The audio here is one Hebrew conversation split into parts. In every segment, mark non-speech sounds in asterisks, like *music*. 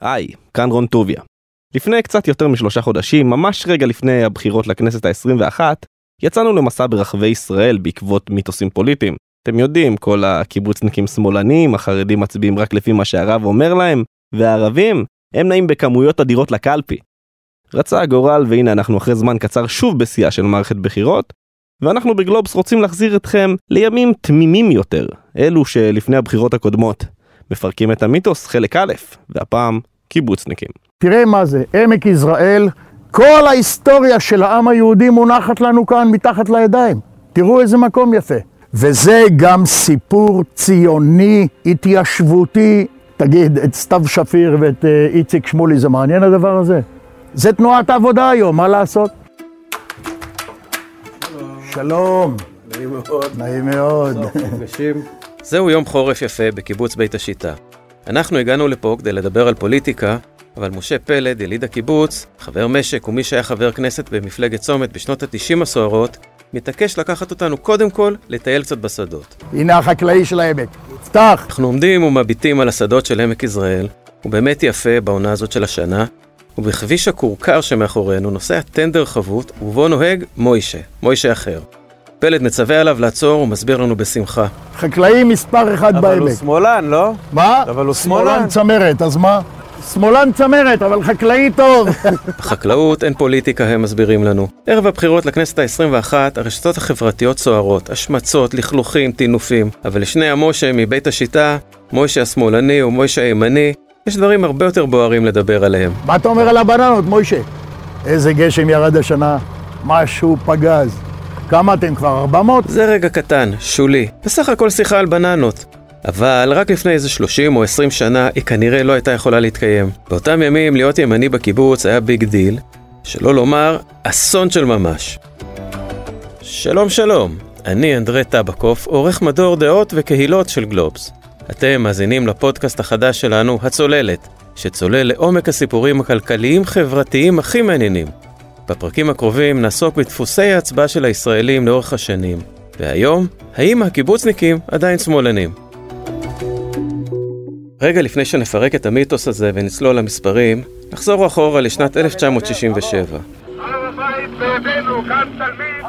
היי, כאן רון טוביה. לפני קצת יותר משלושה חודשים, ממש רגע לפני הבחירות לכנסת ה-21, יצאנו למסע ברחבי ישראל בעקבות מיתוסים פוליטיים. אתם יודעים, כל הקיבוצניקים שמאלנים, החרדים מצביעים רק לפי מה שהרב אומר להם, והערבים, הם נעים בכמויות אדירות לקלפי. רצה הגורל והנה אנחנו אחרי זמן קצר שוב בשיאה של מערכת בחירות, ואנחנו בגלובס רוצים להחזיר אתכם לימים תמימים יותר, אלו שלפני הבחירות הקודמות. מפרקים את המיתוס חלק א', והפעם קיבוצניקים. תראה מה זה, עמק יזרעאל, כל ההיסטוריה של העם היהודי מונחת לנו כאן מתחת לידיים. תראו איזה מקום יפה. וזה גם סיפור ציוני, התיישבותי. תגיד, את סתיו שפיר ואת אה, איציק שמולי, זה מעניין הדבר הזה? זה תנועת העבודה היום, מה לעשות? שלום. נעים מאוד. נעים מאוד. *laughs* זהו יום חורף יפה בקיבוץ בית השיטה. אנחנו הגענו לפה כדי לדבר על פוליטיקה, אבל משה פלד, יליד הקיבוץ, חבר משק ומי שהיה חבר כנסת במפלגת צומת בשנות ה-90 הסוערות, מתעקש לקחת אותנו קודם כל לטייל קצת בשדות. הנה החקלאי של העמק. פתח. אנחנו עומדים ומביטים על השדות של עמק יזרעאל, הוא באמת יפה בעונה הזאת של השנה, ובכביש הכורכר שמאחורינו נוסע טנדר חבוט, ובו נוהג מוישה, מוישה אחר. פלד מצווה עליו לעצור ומסביר לנו בשמחה. חקלאי מספר אחד אבל הוא בעמק. שמאלן, לא? מה? אבל הוא שמאלן שמאלן. צמרת, אז מה? שמאלן צמרת, אבל חקלאי טוב. *laughs* בחקלאות אין פוליטיקה, הם מסבירים לנו. ערב הבחירות לכנסת ה-21, הרשתות החברתיות סוערות, השמצות, לכלוכים, טינופים. אבל לשני המשה מבית השיטה, מוישה השמאלני ומוישה הימני, יש דברים הרבה יותר בוערים לדבר עליהם. מה אתה אומר על הבננות, מוישה? איזה גשם ירד השנה, משהו פגז. כמה אתם כבר? 400? זה רגע קטן, שולי. בסך הכל שיחה על בננות. אבל רק לפני איזה 30 או 20 שנה היא כנראה לא הייתה יכולה להתקיים. באותם ימים להיות ימני בקיבוץ היה big deal, שלא לומר אסון של ממש. שלום שלום, אני אנדרי טבקוף, עורך מדור דעות וקהילות של גלובס. אתם מאזינים לפודקאסט החדש שלנו, הצוללת, שצולל לעומק הסיפורים הכלכליים-חברתיים הכי מעניינים. בפרקים הקרובים נעסוק בדפוסי ההצבעה של הישראלים לאורך השנים. והיום, האם הקיבוצניקים עדיין שמאלנים? רגע לפני שנפרק את המיתוס הזה ונצלול למספרים, נחזור אחורה לשנת 1967.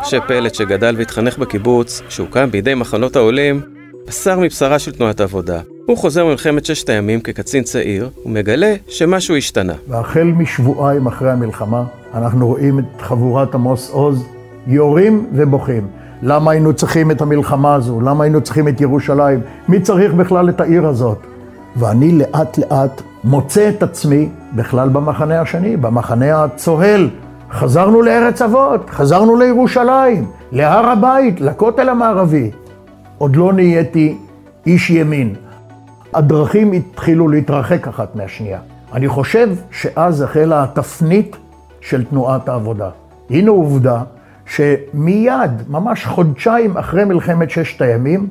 משה פלד שגדל והתחנך בקיבוץ, שהוקם בידי מחנות העולים, בשר מבשרה של תנועת העבודה. הוא חוזר ממלחמת ששת הימים כקצין צעיר, ומגלה שמשהו השתנה. והחל משבועיים אחרי המלחמה, אנחנו רואים את חבורת עמוס עוז יורים ובוכים. למה היינו צריכים את המלחמה הזו? למה היינו צריכים את ירושלים? מי צריך בכלל את העיר הזאת? ואני לאט לאט מוצא את עצמי בכלל במחנה השני, במחנה הצוהל. חזרנו לארץ אבות, חזרנו לירושלים, להר הבית, לכותל המערבי. עוד לא נהייתי איש ימין. הדרכים התחילו להתרחק אחת מהשנייה. אני חושב שאז החלה התפנית של תנועת העבודה. הנה עובדה שמיד, ממש חודשיים אחרי מלחמת ששת הימים,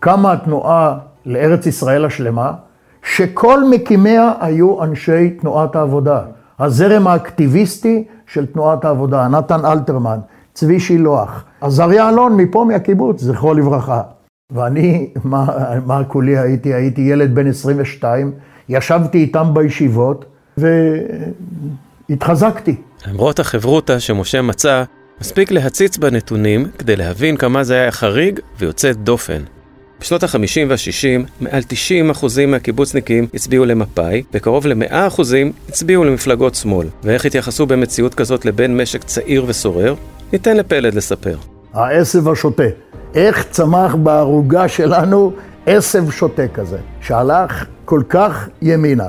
קמה התנועה לארץ ישראל השלמה, שכל מקימיה היו אנשי תנועת העבודה. הזרם האקטיביסטי של תנועת העבודה, נתן אלתרמן, צבי שילוח, עזריה אלון מפה מהקיבוץ, זכרו לברכה. ואני, מה, מה כולי הייתי? הייתי ילד בן 22, ישבתי איתם בישיבות והתחזקתי. למרות החברותא שמשה מצא, מספיק להציץ בנתונים כדי להבין כמה זה היה חריג ויוצא דופן. בשנות ה-50 וה-60, מעל 90% מהקיבוצניקים הצביעו למפא"י, וקרוב ל-100% הצביעו למפלגות שמאל. ואיך התייחסו במציאות כזאת לבן משק צעיר וסורר? ניתן לפלד לספר. העשב השוטה. איך צמח בערוגה שלנו עשב שוטה כזה, שהלך כל כך ימינה.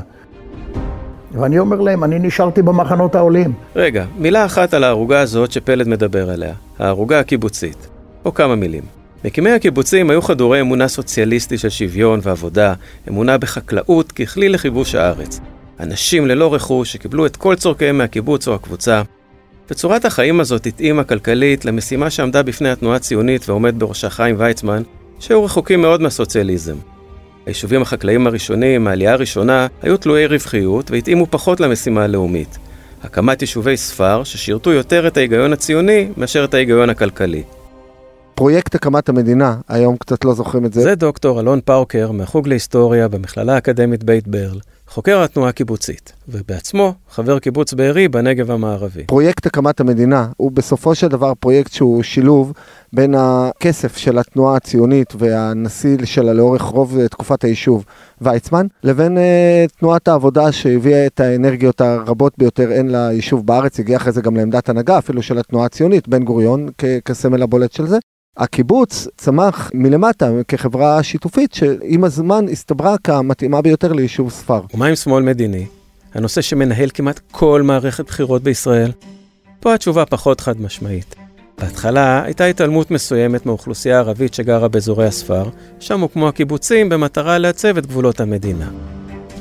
ואני אומר להם, אני נשארתי במחנות העולים. רגע, מילה אחת על הערוגה הזאת שפלד מדבר עליה, הערוגה הקיבוצית. או כמה מילים. מקימי הקיבוצים היו חדורי אמונה סוציאליסטית של שוויון ועבודה, אמונה בחקלאות ככלי לכיבוש הארץ. אנשים ללא רכוש שקיבלו את כל צורכיהם מהקיבוץ או הקבוצה. וצורת החיים הזאת התאימה כלכלית למשימה שעמדה בפני התנועה הציונית ועומד בראשה חיים ויצמן, שהיו רחוקים מאוד מהסוציאליזם. היישובים החקלאיים הראשונים, מהעלייה הראשונה, היו תלויי רווחיות והתאימו פחות למשימה הלאומית. הקמת יישובי ספר ששירתו יותר את ההיגיון הציוני מאשר את ההיגיון הכלכלי. פרויקט הקמת המדינה, היום קצת לא זוכרים את זה. זה דוקטור אלון פאוקר מהחוג להיסטוריה במכללה האקדמית בית ברל, חוקר התנועה הקיבוצית, ובעצמו חבר קיבוץ בארי בנגב המערבי. פרויקט הקמת המדינה הוא בסופו של דבר פרויקט שהוא שילוב בין הכסף של התנועה הציונית והנשיא שלה לאורך רוב תקופת היישוב, ויצמן, לבין uh, תנועת העבודה שהביאה את האנרגיות הרבות ביותר הן ליישוב בארץ, הגיע אחרי זה גם לעמדת הנהגה, אפילו של התנועה הציונית, בן גוריון כסמל הבולט של זה. הקיבוץ צמח מלמטה כחברה שיתופית שעם הזמן הסתברה כמתאימה ביותר ליישוב ספר. ומה עם שמאל מדיני? הנושא שמנהל כמעט כל מערכת בחירות בישראל? פה התשובה פחות חד משמעית. בהתחלה הייתה התעלמות מסוימת מאוכלוסייה ערבית שגרה באזורי הספר, שם הוקמו הקיבוצים במטרה לעצב את גבולות המדינה.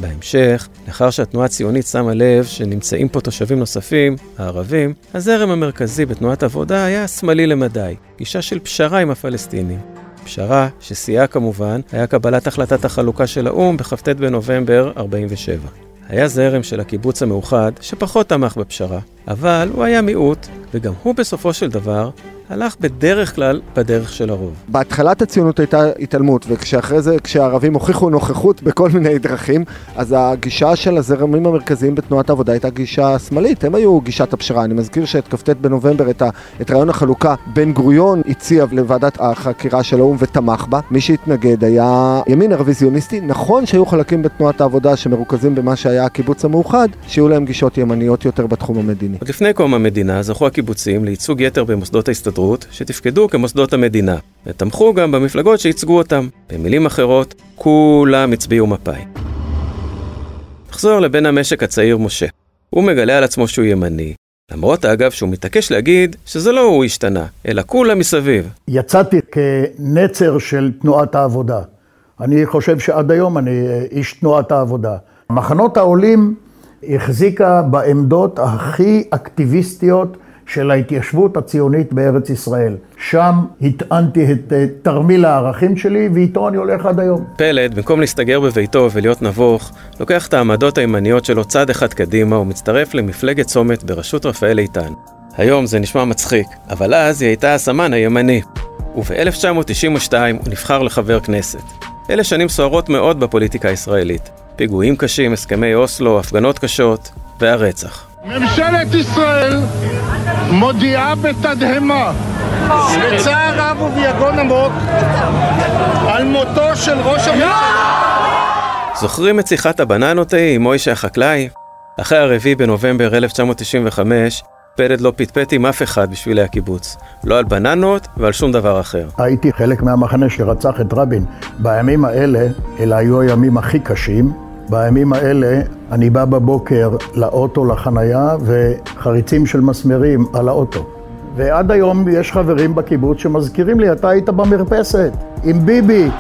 בהמשך, לאחר שהתנועה הציונית שמה לב שנמצאים פה תושבים נוספים, הערבים, הזרם המרכזי בתנועת עבודה היה שמאלי למדי, גישה של פשרה עם הפלסטינים. פשרה, ששיאה כמובן, היה קבלת החלטת החלוקה של האו"ם בכ"ט בנובמבר 47. היה זרם של הקיבוץ המאוחד שפחות תמך בפשרה, אבל הוא היה מיעוט, וגם הוא בסופו של דבר הלך בדרך כלל בדרך של הרוב. בהתחלת הציונות הייתה התעלמות, וכשאחרי זה, כשהערבים הוכיחו נוכחות בכל מיני דרכים, אז הגישה של הזרמים המרכזיים בתנועת העבודה הייתה גישה שמאלית, הם היו גישת הפשרה. אני מזכיר שאת כ"ט בנובמבר, את, ה, את רעיון החלוקה, בן גוריון הציע לוועדת החקירה של האו"ם ותמך בה. מי שהתנגד היה ימין ערבי-זיוניסטי. נכון שהיו חלקים בתנועת העבודה שמרוכזים במה שהיה הקיבוץ המאוחד, שהיו להם גישות ימניות יותר בתחום המדיני. עוד לפני קום המדינה זכו הקיבוצים לייצוג יתר במוסדות ההסתדרות ההסתדרות שתפקדו כמוסדות המדינה, ותמכו גם במפלגות שייצגו אותם. במילים אחרות, כולם הצביעו מפא"י. נחזור לבן המשק הצעיר משה. הוא מגלה על עצמו שהוא ימני, למרות אגב שהוא מתעקש להגיד שזה לא הוא השתנה, אלא כולם מסביב. יצאתי כנצר של תנועת העבודה. אני חושב שעד היום אני איש תנועת העבודה. מחנות העולים החזיקה בעמדות הכי אקטיביסטיות של ההתיישבות הציונית בארץ ישראל. שם הטענתי את תרמיל הערכים שלי, ואיתו אני הולך עד היום. פלד, במקום להסתגר בביתו ולהיות נבוך, לוקח את העמדות הימניות שלו צעד אחד קדימה ומצטרף למפלגת צומת בראשות רפאל איתן. היום זה נשמע מצחיק, אבל אז היא הייתה הסמן הימני. וב-1992 הוא נבחר לחבר כנסת. אלה שנים סוערות מאוד בפוליטיקה הישראלית. פיגועים קשים, הסכמי אוסלו, הפגנות קשות, והרצח. ממשלת ישראל מודיעה בתדהמה, בצער רב וביגון עמוק, על מותו של ראש הממשלה. זוכרים את שיחת הבננות ההיא עם מוישה החקלאי? אחרי הרביעי בנובמבר 1995, פלד לא פטפט עם אף אחד בשבילי הקיבוץ. לא על בננות ועל שום דבר אחר. הייתי חלק מהמחנה שרצח את רבין. בימים האלה, אלה היו הימים הכי קשים. בימים האלה אני בא בבוקר לאוטו, לחנייה, וחריצים של מסמרים על האוטו. ועד היום יש חברים בקיבוץ שמזכירים לי, אתה היית במרפסת, עם ביבי.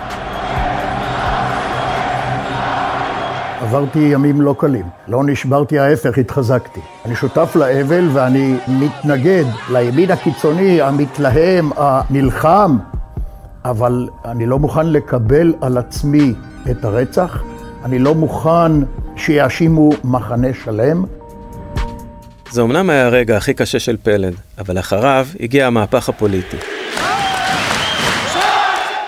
עברתי ימים לא קלים. לא נשברתי, ההפך, התחזקתי. אני שותף לאבל ואני מתנגד לימין הקיצוני, המתלהם, הנלחם, אבל אני לא מוכן לקבל על עצמי את הרצח. אני לא מוכן שיאשימו מחנה שלם. זה אמנם היה הרגע הכי קשה של פלד, אבל אחריו הגיע המהפך הפוליטי.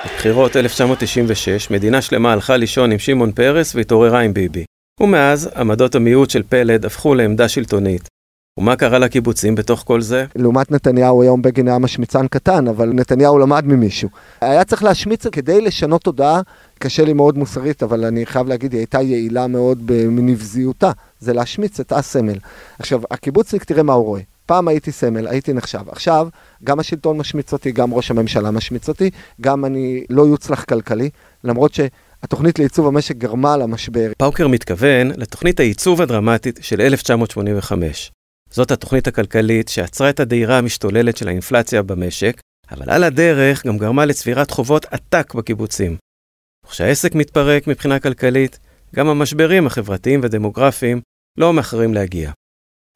בבחירות 1996, מדינה שלמה הלכה לישון עם שמעון פרס והתעוררה עם ביבי. ומאז, עמדות המיעוט של פלד הפכו לעמדה שלטונית. ומה קרה לקיבוצים בתוך כל זה? לעומת נתניהו היום בגין היה משמיצן קטן, אבל נתניהו למד ממישהו. היה צריך להשמיץ כדי לשנות תודעה, קשה לי מאוד מוסרית, אבל אני חייב להגיד, היא הייתה יעילה מאוד בנבזיותה, זה להשמיץ את הסמל. עכשיו, הקיבוצניק, תראה מה הוא רואה. פעם הייתי סמל, הייתי נחשב. עכשיו, גם השלטון משמיץ אותי, גם ראש הממשלה משמיץ אותי, גם אני לא יוצלח כלכלי, למרות ש... התוכנית לעיצוב המשק גרמה למשבר. פאוקר מתכוון לתוכנית העיצוב הדרמטית של 1985. זאת התוכנית הכלכלית שעצרה את הדהירה המשתוללת של האינפלציה במשק, אבל על הדרך גם גרמה לצבירת חובות עתק בקיבוצים. וכשהעסק מתפרק מבחינה כלכלית, גם המשברים החברתיים ודמוגרפיים לא מאחרים להגיע.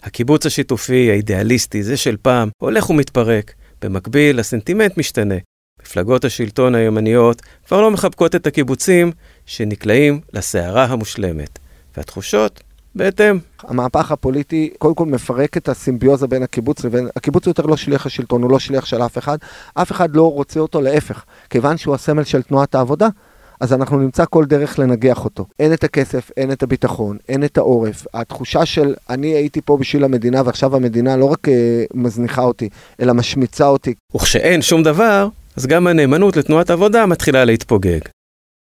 הקיבוץ השיתופי, האידיאליסטי, זה של פעם, הולך ומתפרק. במקביל, הסנטימנט משתנה. מפלגות השלטון הימניות כבר לא מחבקות את הקיבוצים שנקלעים לסערה המושלמת. והתחושות בהתאם. המהפך הפוליטי קודם כל מפרק את הסימביוזה בין הקיבוץ לבין, הקיבוץ יותר לא שליח השלטון, הוא לא שליח של אף אחד, אף אחד לא רוצה אותו להפך. כיוון שהוא הסמל של תנועת העבודה, אז אנחנו נמצא כל דרך לנגח אותו. אין את הכסף, אין את הביטחון, אין את העורף. התחושה של אני הייתי פה בשביל המדינה ועכשיו המדינה לא רק אה, מזניחה אותי, אלא משמיצה אותי. וכשאין שום דבר, אז גם הנאמנות לתנועת עבודה מתחילה להתפוגג.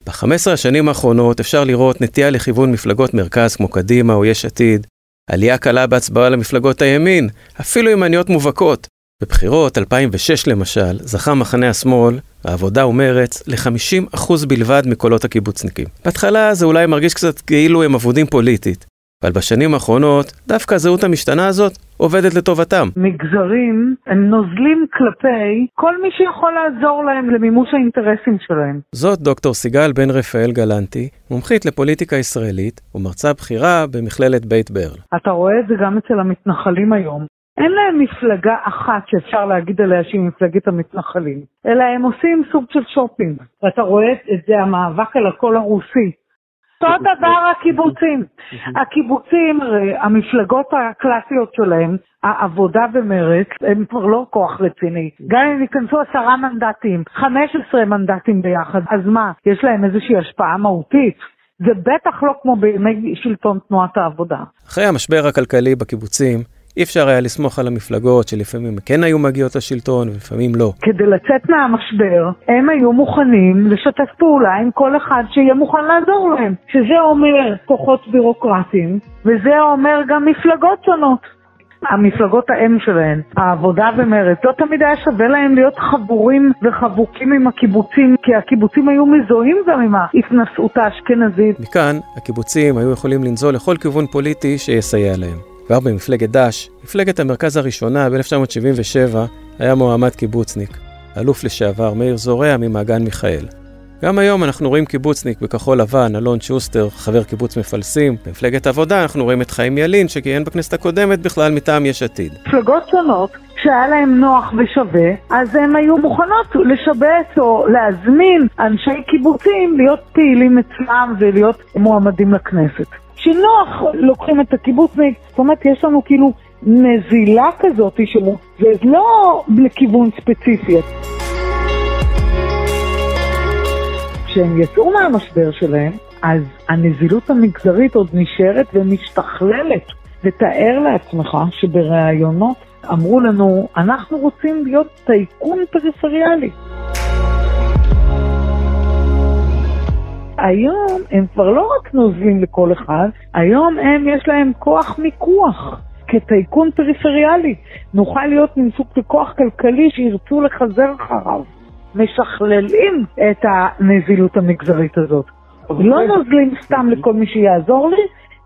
ב-15 השנים האחרונות אפשר לראות נטייה לכיוון מפלגות מרכז כמו קדימה או יש עתיד, עלייה קלה בהצבעה למפלגות הימין, אפילו ימניות מובהקות. בבחירות 2006 למשל, זכה מחנה השמאל, העבודה ומרץ, ל-50% בלבד מקולות הקיבוצניקים. בהתחלה זה אולי מרגיש קצת כאילו הם אבודים פוליטית, אבל בשנים האחרונות, דווקא הזהות המשתנה הזאת עובדת לטובתם. מגזרים הם נוזלים כלפי כל מי שיכול לעזור להם למימוש האינטרסים שלהם. זאת דוקטור סיגל בן רפאל גלנטי, מומחית לפוליטיקה ישראלית ומרצה בכירה במכללת בית ברל. אתה רואה את זה גם אצל המתנחלים היום. אין להם מפלגה אחת שאפשר להגיד עליה שהיא מפלגת המתנחלים, אלא הם עושים סוג של שופינג. ואתה רואה את זה, המאבק על הקול הרוסי. אותו דבר הקיבוצים. הקיבוצים, הרי המפלגות הקלאסיות שלהם, העבודה ומרץ, הם כבר לא כוח רציני. גם אם ייכנסו עשרה מנדטים, חמש עשרה מנדטים ביחד, אז מה, יש להם איזושהי השפעה מהותית? זה בטח לא כמו בימי שלטון תנועת העבודה. אחרי המשבר הכלכלי בקיבוצים, אי אפשר היה לסמוך על המפלגות שלפעמים כן היו מגיעות לשלטון ולפעמים לא. כדי לצאת מהמשבר, הם היו מוכנים לשתף פעולה עם כל אחד שיהיה מוכן לעזור להם. שזה אומר כוחות בירוקרטיים, וזה אומר גם מפלגות שונות. המפלגות האם שלהן, העבודה ומרצ, לא תמיד היה שווה להם להיות חבורים וחבוקים עם הקיבוצים, כי הקיבוצים היו מזוהים גם עם ההתנשאות האשכנזית. מכאן, הקיבוצים היו יכולים לנזול לכל כיוון פוליטי שיסייע להם. כבר במפלגת דש, מפלגת המרכז הראשונה ב-1977, היה מועמד קיבוצניק, אלוף לשעבר מאיר זורע ממעגן מיכאל. גם היום אנחנו רואים קיבוצניק בכחול לבן, אלון שוסטר, חבר קיבוץ מפלסים. במפלגת עבודה אנחנו רואים את חיים ילין, שכיהן בכנסת הקודמת בכלל מטעם יש עתיד. מפלגות שונות, כשהיה להם נוח ושווה, אז הן היו מוכנות לשבץ או להזמין אנשי קיבוצים להיות פעילים אצלם ולהיות מועמדים לכנסת. שנוח לוקחים את הקיבוצניק, זאת אומרת יש לנו כאילו נזילה כזאת, זה לא לכיוון ספציפי. כשהם יצאו מהמשבר שלהם, אז הנזילות המגזרית עוד נשארת ומשתכללת. ותאר לעצמך שבראיונות אמרו לנו, אנחנו רוצים להיות טייקון פריפריאלי. היום הם כבר לא רק נוזלים לכל אחד, היום הם יש להם כוח מיקוח. כטייקון פריפריאלי, נוכל להיות מין סוג של כוח כלכלי שירצו לחזר אחריו. משכללים את הנזילות המגזרית הזאת. לא נוזלים סתם לכל מי שיעזור לי,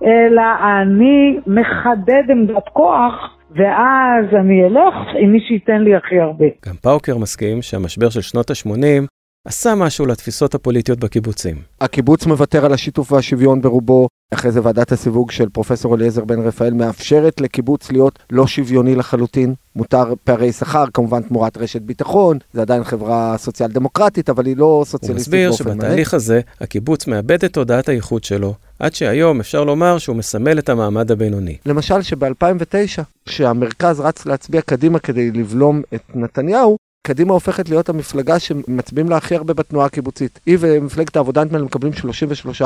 אלא אני מחדד עמדת כוח, ואז אני אלך עם מי שייתן לי הכי הרבה. גם פאוקר מסכים שהמשבר של שנות ה-80 עשה משהו לתפיסות הפוליטיות בקיבוצים. הקיבוץ מוותר על השיתוף והשוויון ברובו, אחרי זה ועדת הסיווג של פרופסור אליעזר בן רפאל מאפשרת לקיבוץ להיות לא שוויוני לחלוטין. מותר פערי שכר, כמובן תמורת רשת ביטחון, זה עדיין חברה סוציאל דמוקרטית, אבל היא לא סוציאליסטית באופן מלא. הוא מסביר שבתהליך הזה, הקיבוץ מאבד את תודעת הייחוד שלו, עד שהיום אפשר לומר שהוא מסמל את המעמד הבינוני. למשל שב-2009, כשהמרכז רץ להצביע קדימה כדי לבלום את נתניהו, קדימה הופכת להיות המפלגה שמצביעים לה הכי הרבה בתנועה הקיבוצית. היא ומפלגת העבודה נדמה לי מקבלים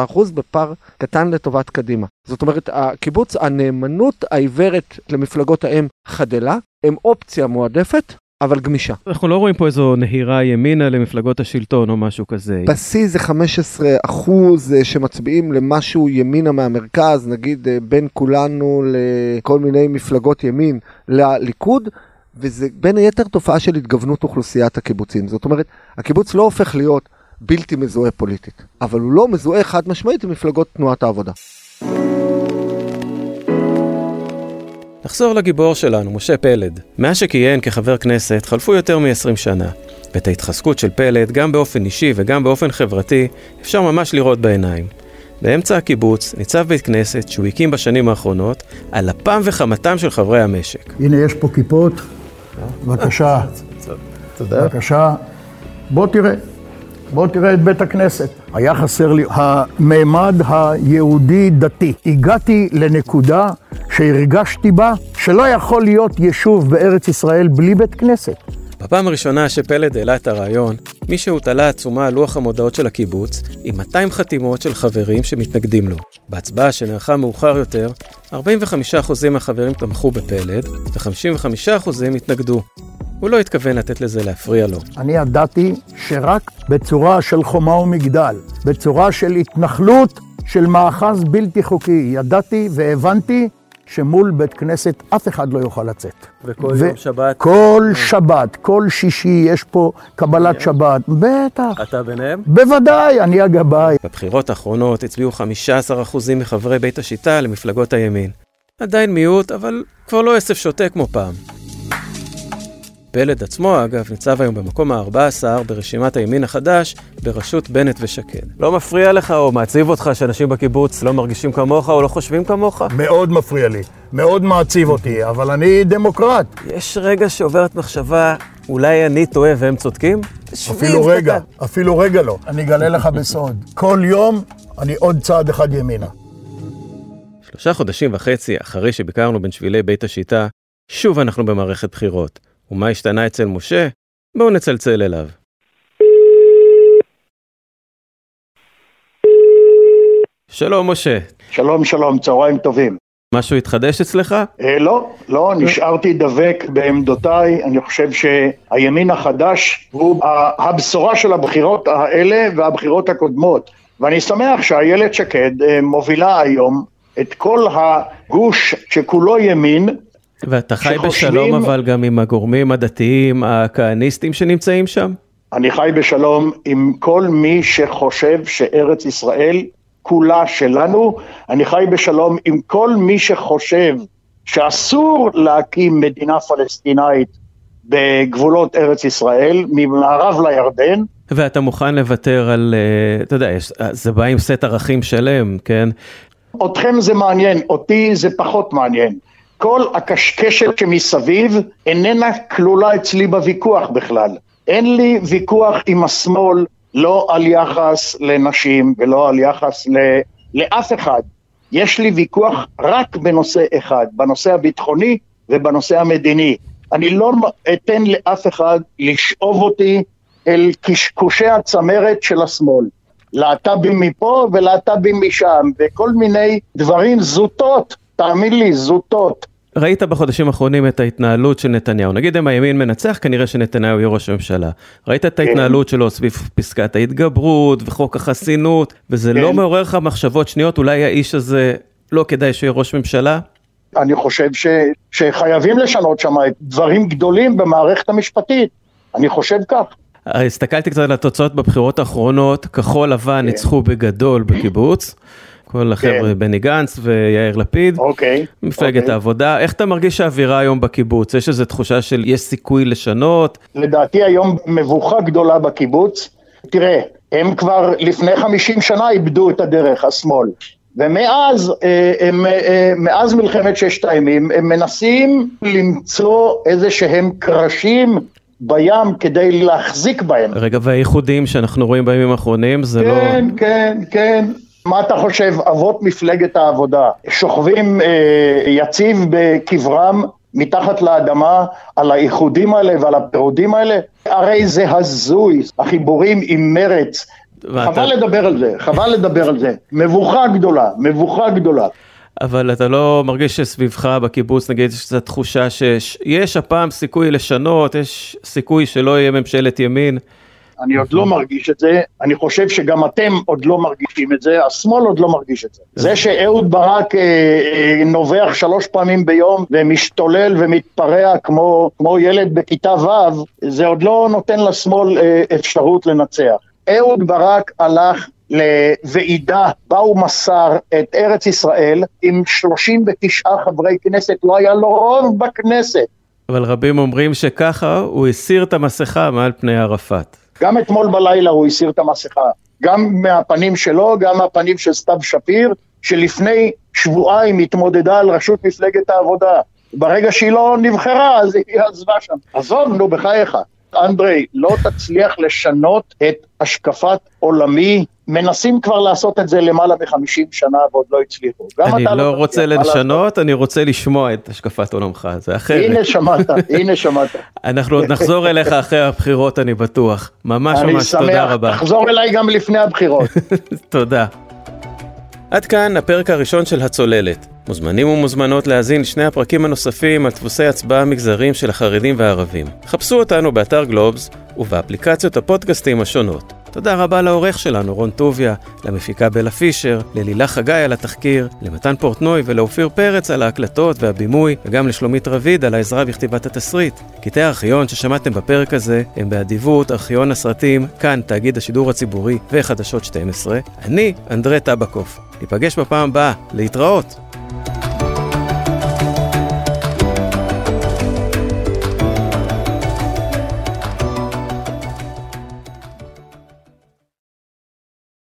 33% בפער קטן לטובת קדימה. זאת אומרת, הקיבוץ, הנאמנות העיוורת למפלגות האם חדלה, הם אופציה מועדפת, אבל גמישה. אנחנו לא רואים פה איזו נהירה ימינה למפלגות השלטון או משהו כזה. בשיא זה 15 אחוז אה, שמצביעים למשהו ימינה מהמרכז, נגיד אה, בין כולנו לכל מיני מפלגות ימין לליכוד. וזה בין היתר תופעה של התגוונות אוכלוסיית הקיבוצים. זאת אומרת, הקיבוץ לא הופך להיות בלתי מזוהה פוליטית, אבל הוא לא מזוהה חד משמעית עם מפלגות תנועת העבודה. נחזור לגיבור שלנו, משה פלד. מאז שכיהן כחבר כנסת חלפו יותר מ-20 שנה, ואת ההתחזקות של פלד, גם באופן אישי וגם באופן חברתי, אפשר ממש לראות בעיניים. באמצע הקיבוץ ניצב בית כנסת שהוא הקים בשנים האחרונות, על אפם וחמתם של חברי המשק. הנה יש פה כיפות, בבקשה. תודה. בבקשה. בוא תראה. בוא תראה את בית הכנסת. היה חסר לי המימד היהודי-דתי. הגעתי לנקודה שהרגשתי בה שלא יכול להיות יישוב בארץ ישראל בלי בית כנסת. בפעם הראשונה שפלד העלה את הרעיון, מישהו תלה עצומה על לוח המודעות של הקיבוץ עם 200 חתימות של חברים שמתנגדים לו. בהצבעה שנערכה מאוחר יותר, 45% מהחברים תמכו בפלד ו-55% התנגדו. הוא לא התכוון לתת לזה להפריע לו. אני ידעתי שרק בצורה של חומה ומגדל, בצורה של התנחלות של מאחז בלתי חוקי, ידעתי והבנתי שמול בית כנסת אף אחד לא יוכל לצאת. וכל יום שבת? כל שבת, כל שישי יש פה קבלת שבת, בטח. אתה ביניהם? בוודאי, אני הגבאי. בבחירות האחרונות הצביעו 15% מחברי בית השיטה למפלגות הימין. עדיין מיעוט, אבל כבר לא עשב שוטה כמו פעם. פלד עצמו, אגב, ניצב היום במקום ה-14 ברשימת הימין החדש, בראשות בנט ושקד. לא מפריע לך או מעציב אותך שאנשים בקיבוץ לא מרגישים כמוך או לא חושבים כמוך? מאוד מפריע לי, מאוד מעציב אותי, אבל אני דמוקרט. יש רגע שעוברת מחשבה, אולי אני טועה והם צודקים? אפילו רגע, אפילו רגע לא. אני אגלה לך בסוד, כל יום אני עוד צעד אחד ימינה. שלושה חודשים וחצי אחרי שביקרנו בין שבילי בית השיטה, שוב אנחנו במערכת בחירות. ומה השתנה אצל משה? בואו נצלצל אליו. שלום משה. שלום, שלום, צהריים טובים. משהו התחדש אצלך? אה, לא, לא, נשארתי דבק בעמדותיי. אני חושב שהימין החדש הוא הבשורה של הבחירות האלה והבחירות הקודמות. ואני שמח שאיילת שקד אה, מובילה היום את כל הגוש שכולו ימין, ואתה חי שחושבים- בשלום אבל גם עם הגורמים הדתיים הכהניסטים שנמצאים שם? אני חי בשלום עם כל מי שחושב שארץ ישראל כולה שלנו, אני חי בשלום עם כל מי שחושב שאסור להקים מדינה פלסטינאית בגבולות ארץ ישראל, ממערב לירדן, ואתה מוכן לוותר על, אה, אתה יודע, יש- זה בא עם סט ערכים שלם, כן? אתכם זה מעניין, אותי זה פחות מעניין. כל הקשקשת שמסביב איננה כלולה אצלי בוויכוח בכלל. אין לי ויכוח עם השמאל, לא על יחס לנשים ולא על יחס ל... לאף אחד. יש לי ויכוח רק בנושא אחד, בנושא הביטחוני ובנושא המדיני. אני לא אתן לאף אחד לשאוב אותי אל קשקושי הצמרת של השמאל. להט"בים מפה ולהט"בים משם, וכל מיני דברים זוטות, תאמין לי, זוטות. ראית בחודשים האחרונים את ההתנהלות של נתניהו. נגיד אם הימין מנצח, כנראה שנתניהו יהיה ראש הממשלה. ראית את ההתנהלות שלו סביב פסקת ההתגברות וחוק החסינות, וזה לא כן. מעורר לך מחשבות שניות, אולי האיש הזה לא כדאי שיהיה ראש ממשלה? אני חושב ש, שחייבים לשנות שם דברים גדולים במערכת המשפטית. אני חושב כך. הסתכלתי קצת על התוצאות בבחירות האחרונות, כחול לבן ניצחו בגדול בקיבוץ. כל החבר'ה, בני גנץ ויאיר לפיד. אוקיי. מפלגת אוקיי. העבודה, איך אתה מרגיש שהאווירה היום בקיבוץ? יש איזו תחושה של יש סיכוי לשנות? לדעתי היום מבוכה גדולה בקיבוץ. תראה, הם כבר לפני 50 שנה איבדו את הדרך, השמאל. ומאז, אה, הם, אה, מאז מלחמת ששת הימים, הם מנסים למצוא איזה שהם קרשים בים כדי להחזיק בהם. רגע, והייחודים שאנחנו רואים בימים האחרונים, זה לא... כן, כן, כן. מה אתה חושב, אבות מפלגת העבודה שוכבים אה, יציב בקברם מתחת לאדמה על האיחודים האלה ועל הפירודים האלה? הרי זה הזוי, החיבורים עם מרץ. ואתה- חבל לדבר על זה, חבל לדבר על זה. מבוכה גדולה, מבוכה גדולה. אבל אתה לא מרגיש שסביבך בקיבוץ, נגיד, יש קצת תחושה שיש הפעם סיכוי לשנות, יש סיכוי שלא יהיה ממשלת ימין. אני עוד לא מרגיש את זה, אני חושב שגם אתם עוד לא מרגישים את זה, השמאל עוד לא מרגיש את זה. זה שאהוד ברק אה, אה, נובח שלוש פעמים ביום ומשתולל ומתפרע כמו, כמו ילד בכיתה ו', זה עוד לא נותן לשמאל אה, אפשרות לנצח. אהוד ברק הלך לוועידה בה הוא מסר את ארץ ישראל עם 39 חברי כנסת, לא היה לו רוב בכנסת. אבל רבים אומרים שככה הוא הסיר את המסכה מעל פני ערפאת. גם אתמול בלילה הוא הסיר את המסכה, גם מהפנים שלו, גם מהפנים של סתיו שפיר, שלפני שבועיים התמודדה על ראשות מפלגת העבודה. ברגע שהיא לא נבחרה, אז היא עזבה שם. עזוב, נו, בחייך. אנדרי, לא תצליח לשנות את השקפת עולמי מנסים כבר לעשות את זה למעלה מ-50 שנה ועוד לא הצליחו. אני לא תצליח, רוצה? לשנות, אני רוצה לשמוע את השקפת עולמך, זה אחרת. הנה שמעת, הנה שמעת. אנחנו עוד נחזור אליך אחרי הבחירות, אני בטוח. ממש אני ממש תודה שמח, רבה. תחזור אליי גם לפני הבחירות. *laughs* תודה. עד כאן הפרק הראשון של הצוללת. מוזמנים ומוזמנות להאזין לשני הפרקים הנוספים על דפוסי הצבעה מגזרים של החרדים והערבים. חפשו אותנו באתר גלובס ובאפליקציות הפודקאסטים השונות. תודה רבה לעורך שלנו רון טוביה, למפיקה בלה פישר, ללילה חגי על התחקיר, למתן פורטנוי ולאופיר פרץ על ההקלטות והבימוי, וגם לשלומית רביד על העזרה בכתיבת התסריט. קטעי הארכיון ששמעתם בפרק הזה הם באדיבות ארכיון הסרטים, כאן תאגיד השידור הציבורי וחדשות 12. אני אנדרי טבקוף. ניפגש בפעם הבאה, להתראות!